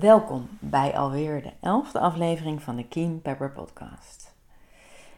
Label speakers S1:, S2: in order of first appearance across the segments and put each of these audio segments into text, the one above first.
S1: Welkom bij alweer de elfde aflevering van de Keen Pepper Podcast.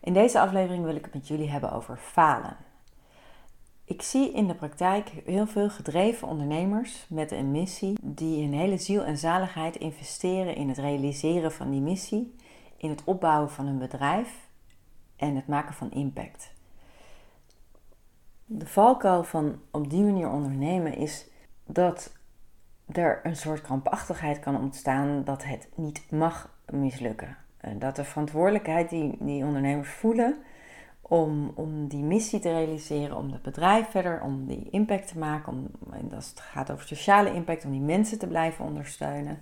S1: In deze aflevering wil ik het met jullie hebben over falen. Ik zie in de praktijk heel veel gedreven ondernemers met een missie die hun hele ziel en zaligheid investeren in het realiseren van die missie, in het opbouwen van hun bedrijf en het maken van impact. De valkuil van op die manier ondernemen is dat er een soort krampachtigheid kan ontstaan dat het niet mag mislukken. Dat de verantwoordelijkheid die die ondernemers voelen om, om die missie te realiseren, om het bedrijf verder, om die impact te maken, om, en als het gaat over sociale impact, om die mensen te blijven ondersteunen.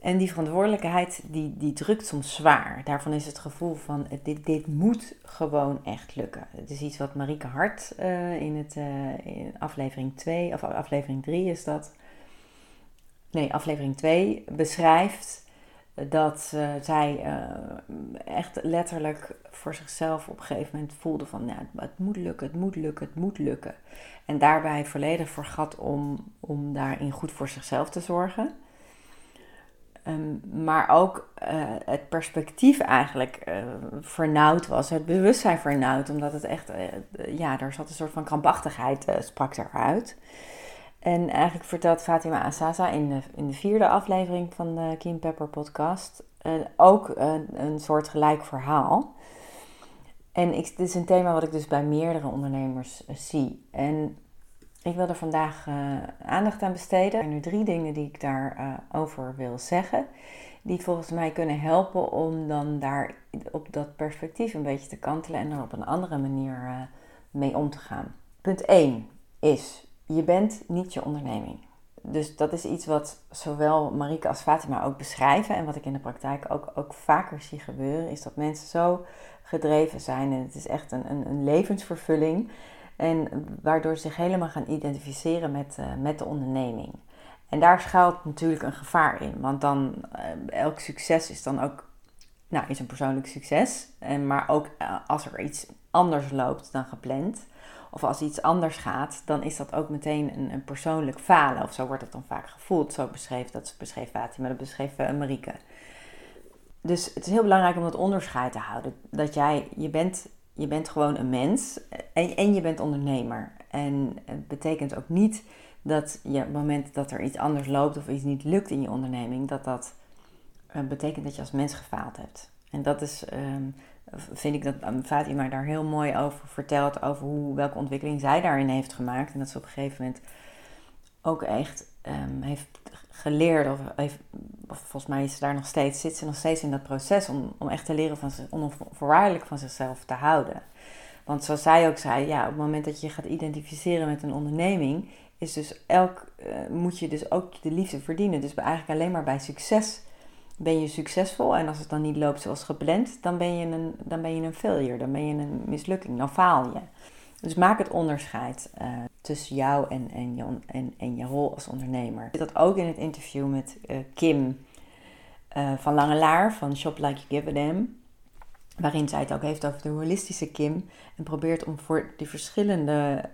S1: En die verantwoordelijkheid die, die drukt soms zwaar. Daarvan is het gevoel van dit, dit moet gewoon echt lukken. Het is iets wat Marieke Hart uh, in, het, in aflevering 2 of aflevering 3 is dat. Nee, aflevering 2 beschrijft dat uh, zij echt letterlijk voor zichzelf op een gegeven moment voelde van ja, het moet lukken, het moet lukken, het moet lukken. En daarbij volledig vergat om, om daarin goed voor zichzelf te zorgen. Um, maar ook uh, het perspectief eigenlijk uh, vernauwd was, het bewustzijn vernauwd, omdat het echt, uh, ja, daar zat een soort van krampachtigheid, sprak eruit. En eigenlijk vertelt Fatima Asasa in de, in de vierde aflevering van de Kim Pepper podcast ook een soort gelijk verhaal. En ik, dit is een thema wat ik dus bij meerdere ondernemers zie. En ik wil er vandaag uh, aandacht aan besteden. Er zijn nu drie dingen die ik daarover uh, over wil zeggen. Die volgens mij kunnen helpen om dan daar op dat perspectief een beetje te kantelen en er op een andere manier uh, mee om te gaan. Punt 1 is: je bent niet je onderneming. Dus dat is iets wat zowel Marike als Fatima ook beschrijven. En wat ik in de praktijk ook, ook vaker zie gebeuren, is dat mensen zo gedreven zijn. En het is echt een, een, een levensvervulling. En waardoor ze zich helemaal gaan identificeren met, uh, met de onderneming. En daar schuilt natuurlijk een gevaar in. Want dan, uh, elk succes is dan ook, nou, is een persoonlijk succes. En, maar ook uh, als er iets anders loopt dan gepland. Of als iets anders gaat, dan is dat ook meteen een, een persoonlijk falen. Of zo wordt het dan vaak gevoeld. Zo beschreef, dat beschreef Fatima, dat beschreef Marieke. Dus het is heel belangrijk om dat onderscheid te houden. Dat jij, je bent je bent gewoon een mens en, en je bent ondernemer. En het betekent ook niet dat je op moment dat er iets anders loopt of iets niet lukt in je onderneming, dat dat uh, betekent dat je als mens gefaald hebt. En dat is, um, vind ik dat um, Fatima daar heel mooi over vertelt, over hoe, welke ontwikkeling zij daarin heeft gemaakt. En dat ze op een gegeven moment ook echt um, heeft geleerd, of, heeft, volgens mij is daar nog steeds, zit ze nog steeds in dat proces om, om echt te leren van onvoorwaardelijk van zichzelf te houden. Want zoals zij ook zei, ja, op het moment dat je gaat identificeren met een onderneming, is dus elk, uh, moet je dus ook de liefde verdienen. Dus eigenlijk alleen maar bij succes ben je succesvol. En als het dan niet loopt zoals gepland, dan ben je een, dan ben je een failure, dan ben je een mislukking, dan faal je. Dus maak het onderscheid uh, tussen jou en, en, je, en, en je rol als ondernemer. Ik dat ook in het interview met uh, Kim uh, van Langelaar van Shop Like You Give a Damn. Waarin zij het ook heeft over de holistische Kim. En probeert om voor die verschillende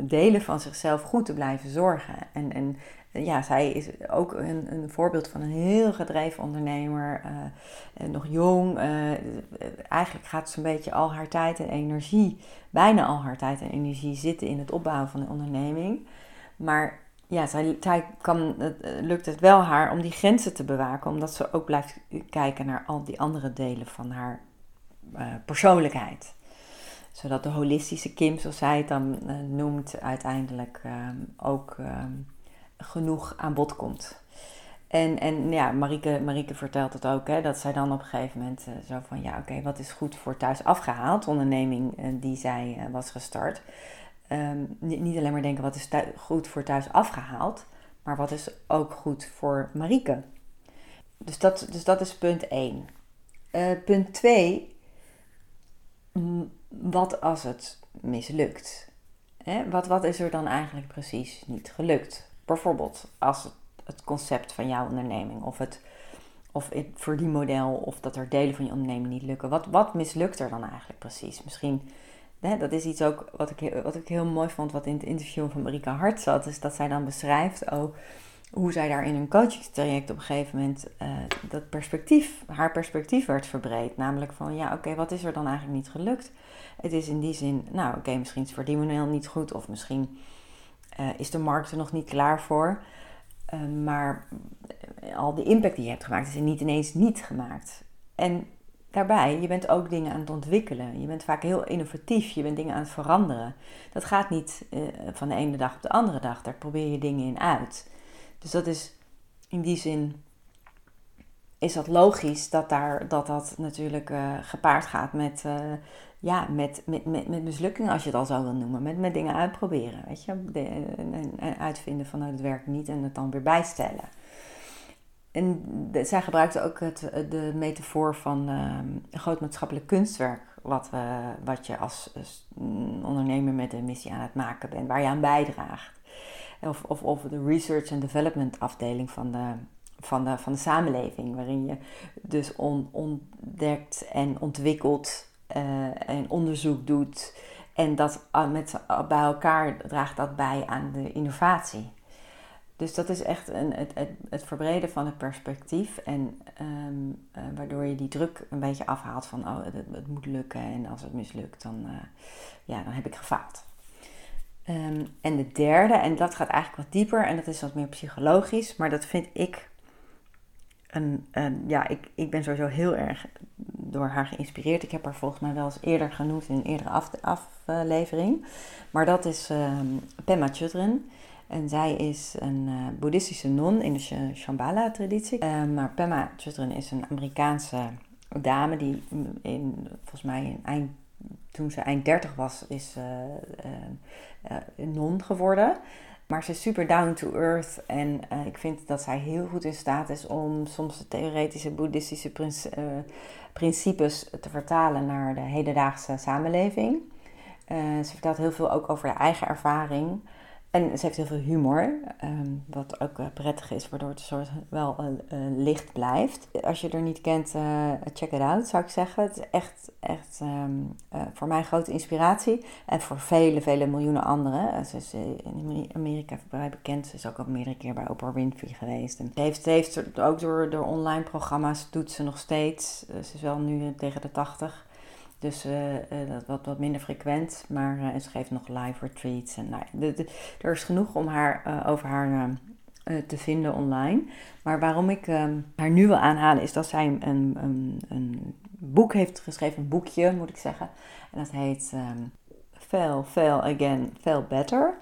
S1: delen van zichzelf goed te blijven zorgen. En, en ja, zij is ook een, een voorbeeld van een heel gedreven ondernemer. Uh, nog jong. Eigenlijk gaat ze een beetje al haar tijd en energie, bijna al haar tijd en energie zitten in het opbouwen van de onderneming. Maar ja, zij, zij kan, het, lukt het wel haar om die grenzen te bewaken, omdat ze ook blijft kijken naar al die andere delen van haar persoonlijkheid. Zodat de holistische Kim, zoals zij het dan noemt, uiteindelijk ook genoeg aan bod komt. En, en ja, Marieke, Marieke vertelt het ook, hè, dat zij dan op een gegeven moment zo van, ja oké, wat is goed voor thuis afgehaald, onderneming die zij was gestart. Um, niet, niet, alleen maar denken, wat is goed voor thuis afgehaald, maar wat is ook goed voor Marieke. Dus dat, dus dat is punt 1. punt 2, wat als het mislukt? Hè? Wat, wat is er dan eigenlijk precies niet gelukt? Bijvoorbeeld als het het concept van jouw onderneming. Of het, of het verdienmodel, of dat er delen van je onderneming niet lukken. Wat, wat mislukt er dan eigenlijk precies? Misschien, hè, dat is iets ook wat ik, wat ik heel mooi vond, wat in het interview van Marika Hart zat. Is dat zij dan beschrijft oh, hoe zij daar in een coachingstraject op een gegeven moment uh, dat perspectief, haar perspectief werd verbreed. Namelijk van, ja oké, wat is er dan eigenlijk niet gelukt? Het is in die zin, nou oké, misschien is het verdienmodel niet goed, of misschien uh, is de markt er nog niet klaar voor. Ehm, maar al die impact die je hebt gemaakt, is er niet ineens niet gemaakt. En daarbij, je bent ook dingen aan het ontwikkelen. Je bent vaak heel innovatief, je bent dingen aan het veranderen. Dat gaat niet van de ene dag op de andere dag, daar probeer je dingen in uit. Dus dat is in die zin, is dat logisch dat daar, dat, dat natuurlijk uh, gepaard gaat met uh, ja, met, met, met, met mislukkingen, als je het al zo wil noemen. Met, met dingen uitproberen, weet je. En, en, uitvinden van het werkt niet en het dan weer bijstellen. En zij gebruikte ook het, de metafoor van uh, een groot maatschappelijk kunstwerk. Wat, we, wat je als, als, ondernemer met een missie aan het maken bent, waar je aan bijdraagt. Of, of, de research and development afdeling van de, van de, van de samenleving, waarin je dus on, ontdekt en ontwikkelt uh, en onderzoek doet. En dat met, bij elkaar draagt dat bij aan de innovatie. Dus dat is echt een, het, het, het verbreden van het perspectief. En um, uh, waardoor je die druk een beetje afhaalt van oh, het, moet lukken. En als het mislukt, dan, uh, ja, dan heb ik gefaald. Um, en de derde, en dat gaat eigenlijk wat dieper en dat is wat meer psychologisch. Maar dat vind ik een, een ja, ik, ik ben sowieso heel erg door haar geïnspireerd. Ik heb haar volgens mij wel eens eerder genoemd in een eerdere af, aflevering. Maar dat is um, Pema Chudren. En zij is een uh, boeddhistische non in de Shambhala-traditie. Uh, maar Pema Chudren is een Amerikaanse dame die in, volgens mij in eind, toen ze eind 30 was, is uh, non geworden. Maar ze is super down to earth en uh, ik vind dat zij heel goed in staat is om soms de theoretische boeddhistische principes te vertalen naar de hedendaagse samenleving. Ze vertelt heel veel ook over haar eigen ervaring. En ze heeft heel veel humor, um, wat ook uh, prettig is, waardoor het soort wel licht blijft. Als je er niet kent, check it out, zou ik zeggen. Het is echt, echt um, voor mij grote inspiratie. En voor vele, vele miljoenen anderen. Ze is in Amerika vrij bekend. Ze is ook al meerdere keer bij Oprah Winfrey geweest. En ze heeft, heeft ook door, door online programma's, doet ze nog steeds. ze is wel nu tegen de 80. Dus uh, dat wat, wat minder frequent. Maar uh, ze geeft nog live retreats. En, nou, er is genoeg om haar, over haar te vinden online. Maar waarom ik ehm, haar nu wil aanhalen is dat zij een, een, een, boek heeft geschreven. Een boekje moet ik zeggen. En dat heet um, Fail, Fail Again, Fail Better.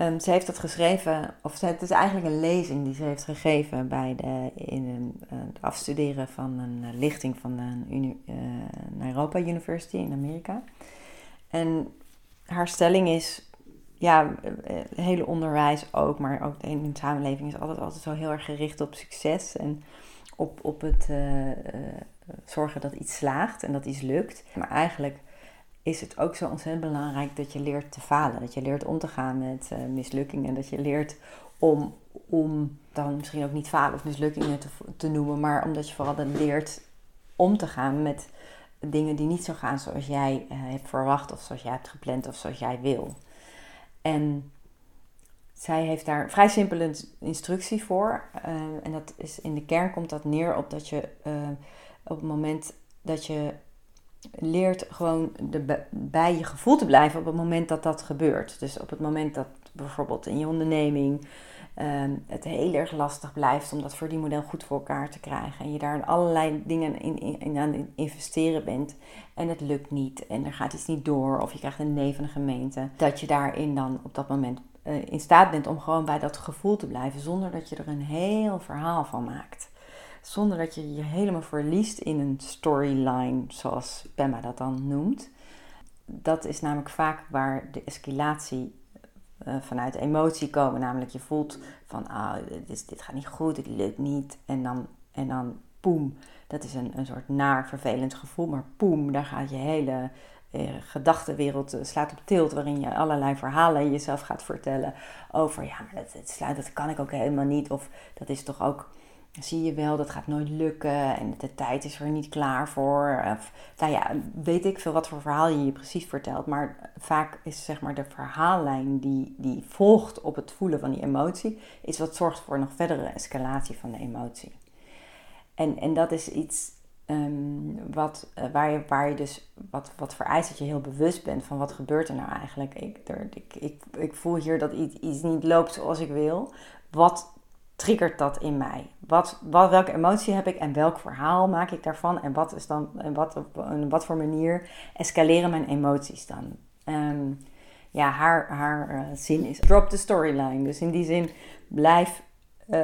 S1: Um, ze heeft dat geschreven, of het is eigenlijk een lezing die ze heeft gegeven bij de, in een, uh, het afstuderen van een uh, lichting van de uni, uh, Nairobi University in Amerika. En haar stelling is, ja, het hele onderwijs ook, maar ook in de samenleving is altijd, altijd zo heel erg gericht op succes en op, op het zorgen dat iets slaagt en dat iets lukt. Maar eigenlijk is het ook zo ontzettend belangrijk dat je leert te falen. Dat je leert om te gaan met uh, mislukkingen. Dat je leert om, om dan misschien ook niet falen of mislukkingen te, te noemen, maar omdat je vooral dan leert om te gaan met dingen die niet zo gaan zoals jij uh, hebt verwacht, of zoals jij hebt gepland, of zoals jij wil. En zij heeft daar vrij simpele instructie voor. Uh, en dat is in de kern komt dat neer op dat je op het moment dat je leert gewoon de, bij je gevoel te blijven op het moment dat dat gebeurt. Dus op het moment dat bijvoorbeeld in je onderneming ehm, het heel erg lastig blijft om dat verdienmodel goed voor elkaar te krijgen. En je daar allerlei dingen in, in, in aan investeren bent en het lukt niet en er gaat iets niet door of je krijgt een nee van de gemeente. Dat je daarin dan op dat moment eh, in staat bent om gewoon bij dat gevoel te blijven zonder dat je er een heel verhaal van maakt. Zonder dat je je helemaal verliest in een storyline, zoals Pemma dat dan noemt. Dat is namelijk vaak waar de escalatie uh, vanuit emotie komen. Namelijk je voelt van, ah, dit, dit gaat niet goed, dit lukt niet. En dan, en dan poem, dat is een, een soort naar vervelend gevoel. Maar poem, daar gaat je hele eh, gedachtenwereld eh, slaat op tilt, waarin je allerlei verhalen jezelf gaat vertellen over, ja, maar dat, dat kan ik ook helemaal niet, of dat is toch ook, zie je wel, dat gaat nooit lukken en de tijd is er niet klaar voor. Of, nou ja, weet ik veel wat voor verhaal je je precies vertelt, maar vaak is zeg maar de verhaallijn die, die volgt op het voelen van die emotie, is wat zorgt voor nog verdere escalatie van de emotie. En, en dat is iets Ehm, wat, uh, waar, je, waar je dus wat, wat vereist dat je heel bewust bent van wat gebeurt er nou eigenlijk. Ik, er, ik, ik, ik voel hier dat iets, iets niet loopt zoals ik wil. Wat triggert dat in mij? Wat, wat, welke emotie heb ik en welk verhaal maak ik daarvan? En wat, is dan, en wat op een, wat voor manier escaleren mijn emoties dan? Um, ja, haar, haar uh, zin is drop the storyline. Dus in die zin blijf, uh,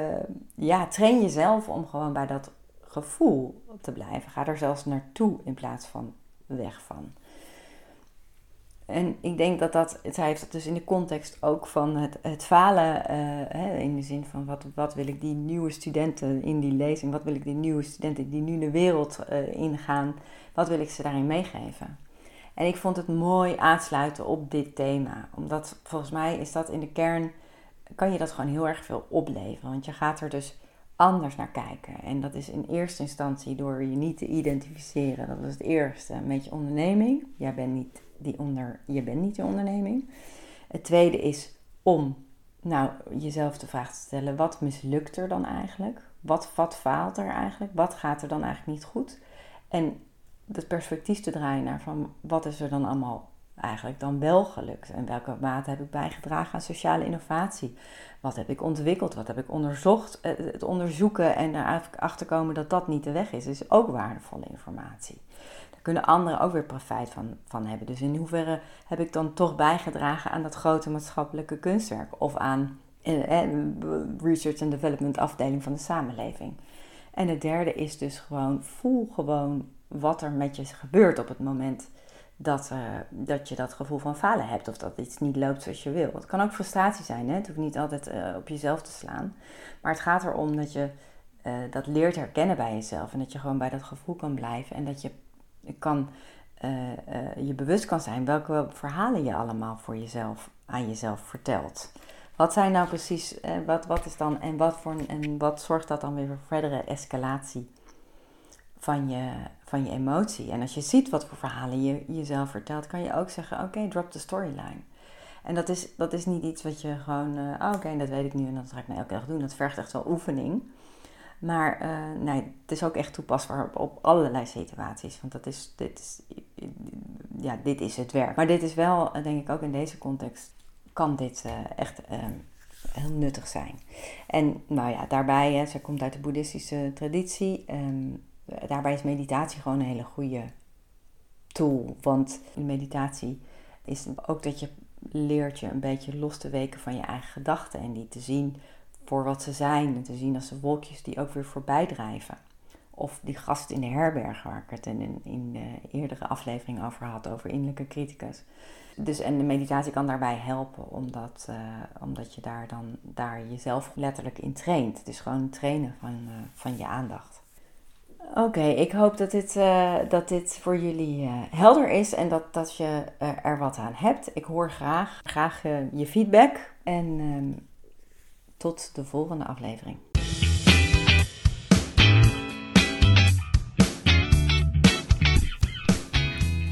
S1: ja, train jezelf om gewoon bij dat gevoel te blijven. Ga er zelfs naartoe in plaats van weg van. En ik denk dat dat, het heeft dat dus in de context ook van het, het falen, hè, in de zin van wat, wat wil ik die nieuwe studenten in die lezing, wat wil ik die nieuwe studenten die nu de wereld uh, ingaan, wat wil ik ze daarin meegeven? En ik vond het mooi aansluiten op dit thema, omdat volgens mij is dat in de kern, kan je dat gewoon heel erg veel opleveren. Want je gaat er dus anders naar kijken. En dat is in eerste instantie door je niet te identificeren. Dat is het eerste met je onderneming. Jij bent niet die, onder, je bent niet die onderneming. Het tweede is om nou, jezelf de vraag te stellen: wat mislukt er dan eigenlijk? Wat, wat faalt er eigenlijk? Wat gaat er dan eigenlijk niet goed? En het perspectief te draaien naar van wat is er dan allemaal eigenlijk dan wel gelukt? En welke mate heb ik bijgedragen aan sociale innovatie? Wat heb ik ontwikkeld? Wat heb ik onderzocht? Eh, het onderzoeken en erachter komen dat dat niet de weg is, is ook waardevolle informatie. Kunnen anderen ook weer profijt van, van hebben. Dus in hoeverre heb ik dan toch bijgedragen aan dat grote maatschappelijke kunstwerk of aan eh, eh research and development afdeling van de samenleving? En het derde is dus gewoon, voel gewoon wat er met je gebeurt op het moment dat, uh, dat je dat gevoel van falen hebt of dat iets niet loopt zoals je wil. Het kan ook frustratie zijn, hè? het hoeft niet altijd uh, op jezelf te slaan. Maar het gaat erom dat je dat leert herkennen bij jezelf en dat je gewoon bij dat gevoel kan blijven en dat je kan, je bewust kan zijn welke verhalen je allemaal voor jezelf aan jezelf vertelt. Wat zijn nou precies, wat, wat is dan en wat, voor, en wat zorgt dat dan weer voor verdere escalatie van je, van je emotie. En als je ziet wat voor verhalen je jezelf vertelt, kan je ook zeggen: Oké, drop the storyline. En dat is, dat is niet iets wat je gewoon, uh, oké, dat weet ik nu en dat ga ik nou elke dag doen. Dat vergt echt wel oefening. Maar uh, nee, het is ook echt toepasbaar op, allerlei situaties. Want dat is, dit is, ja, dit is het werk. Maar dit is wel, eh, denk ik ook in deze context, kan dit uh, echt heel nuttig zijn. En nou ja, daarbij, hè, komt uit de boeddhistische traditie. Um, daarbij is meditatie gewoon een hele goede tool. Want meditatie is ook dat je leert je een beetje los te weken van je eigen gedachten en die te zien voor wat ze zijn. En te zien als de wolkjes die ook weer voorbij drijven. Of die gast in de herberg waar ik het in, in de eerdere aflevering over had, over innerlijke criticus. Dus en de meditatie kan daarbij helpen, omdat, uh, omdat je daar dan daar jezelf letterlijk in traint. Het is gewoon trainen van, uh, van je aandacht. Oké, ik hoop dat dit, uh, dat dit voor jullie helder is en dat, dat je er wat aan hebt. Ik hoor graag, graag je feedback en ehm, tot de volgende aflevering.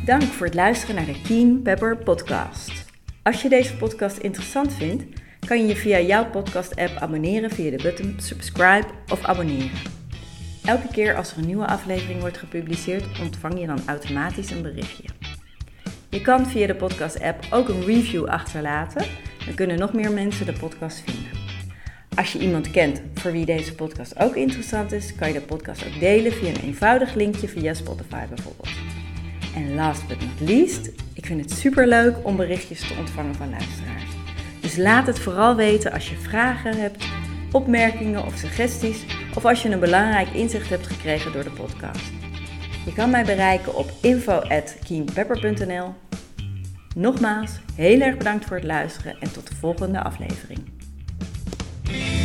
S1: Dank voor het luisteren naar de Keen Pepper podcast. Als je deze podcast interessant vindt, kan je je via jouw podcast app abonneren via de button subscribe of abonneren. Elke keer als er een nieuwe aflevering wordt gepubliceerd, ontvang je dan automatisch een berichtje. Je kan via de podcast-app ook een review achterlaten. Dan kunnen nog meer mensen de podcast vinden. Als je iemand kent voor wie deze podcast ook interessant is, kan je de podcast ook delen via een eenvoudig linkje via Spotify bijvoorbeeld. En last but not least, ik vind het super leuk om berichtjes te ontvangen van luisteraars. Dus laat het vooral weten als je vragen hebt, opmerkingen of suggesties of als je een belangrijk inzicht hebt gekregen door de podcast. Je kan mij bereiken op info@keenpepper.nl. Nogmaals, heel erg bedankt voor het luisteren en tot de volgende aflevering. Peace.